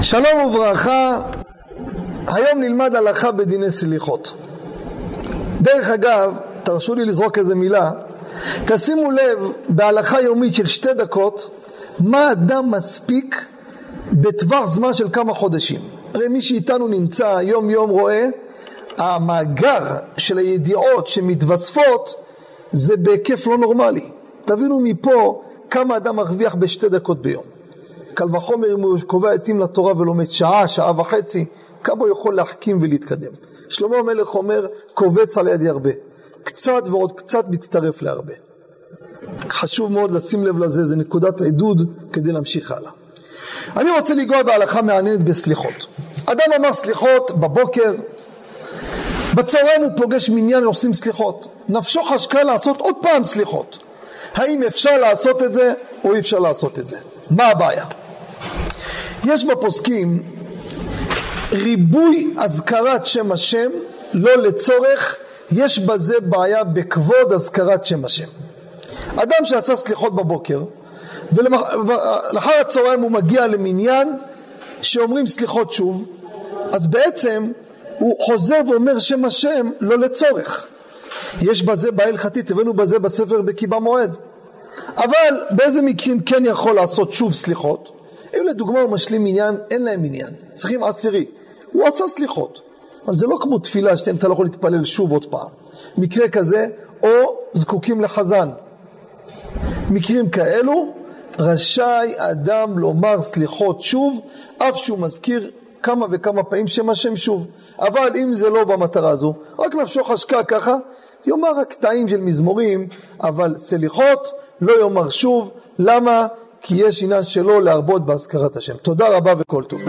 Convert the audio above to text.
שלום וברכה, היום נלמד הלכה בדיני סליחות. דרך אגב, תרשו לי לזרוק איזה מילה, תשימו לב בהלכה יומית של שתי דקות, מה אדם מספיק בטווח זמן של כמה חודשים. הרי מי שאיתנו נמצא יום יום רואה, המאגר של הידיעות שמתווספות זה בהיקף לא נורמלי. תבינו מפה כמה אדם מרוויח בשתי דקות ביום. קל וחומר אם הוא קובע עתים לתורה ולומד שעה, שעה וחצי, כמה הוא יכול להחכים ולהתקדם. שלמה המלך אומר, קובץ על ידי הרבה. קצת ועוד קצת מצטרף להרבה. חשוב מאוד לשים לב לזה, זה נקודת עידוד כדי להמשיך הלאה. אני רוצה לנגוע בהלכה מעניינת בסליחות. אדם אמר סליחות בבוקר, בצהריים הוא פוגש מניין ועושים סליחות. נפשו חשקה לעשות עוד פעם סליחות. האם אפשר לעשות את זה או אי אפשר לעשות את זה? מה הבעיה? יש בפוסקים ריבוי אזכרת שם השם לא לצורך, יש בזה בעיה בכבוד אזכרת שם השם. אדם שעשה סליחות בבוקר ולאחר הצהריים הוא מגיע למניין שאומרים סליחות שוב, אז בעצם הוא חוזר ואומר שם השם לא לצורך. יש בזה בעיה הלכתית, הבאנו בזה בספר בקיבה מועד. אבל באיזה מקרים כן יכול לעשות שוב סליחות? לדוגמה הוא משלים עניין, אין להם עניין, צריכים עשירי. הוא עשה סליחות, אבל זה לא כמו תפילה שאתה לא יכול להתפלל שוב עוד פעם. מקרה כזה, או זקוקים לחזן. מקרים כאלו, רשאי אדם לומר סליחות שוב, אף שהוא מזכיר כמה וכמה פעמים שם השם שוב. אבל אם זה לא במטרה הזו, רק נפשו חשקה ככה, יאמר רק קטעים של מזמורים, אבל סליחות לא יאמר שוב. למה? כי יש עניין שלו להרבות בהזכרת השם. תודה רבה וכל טוב.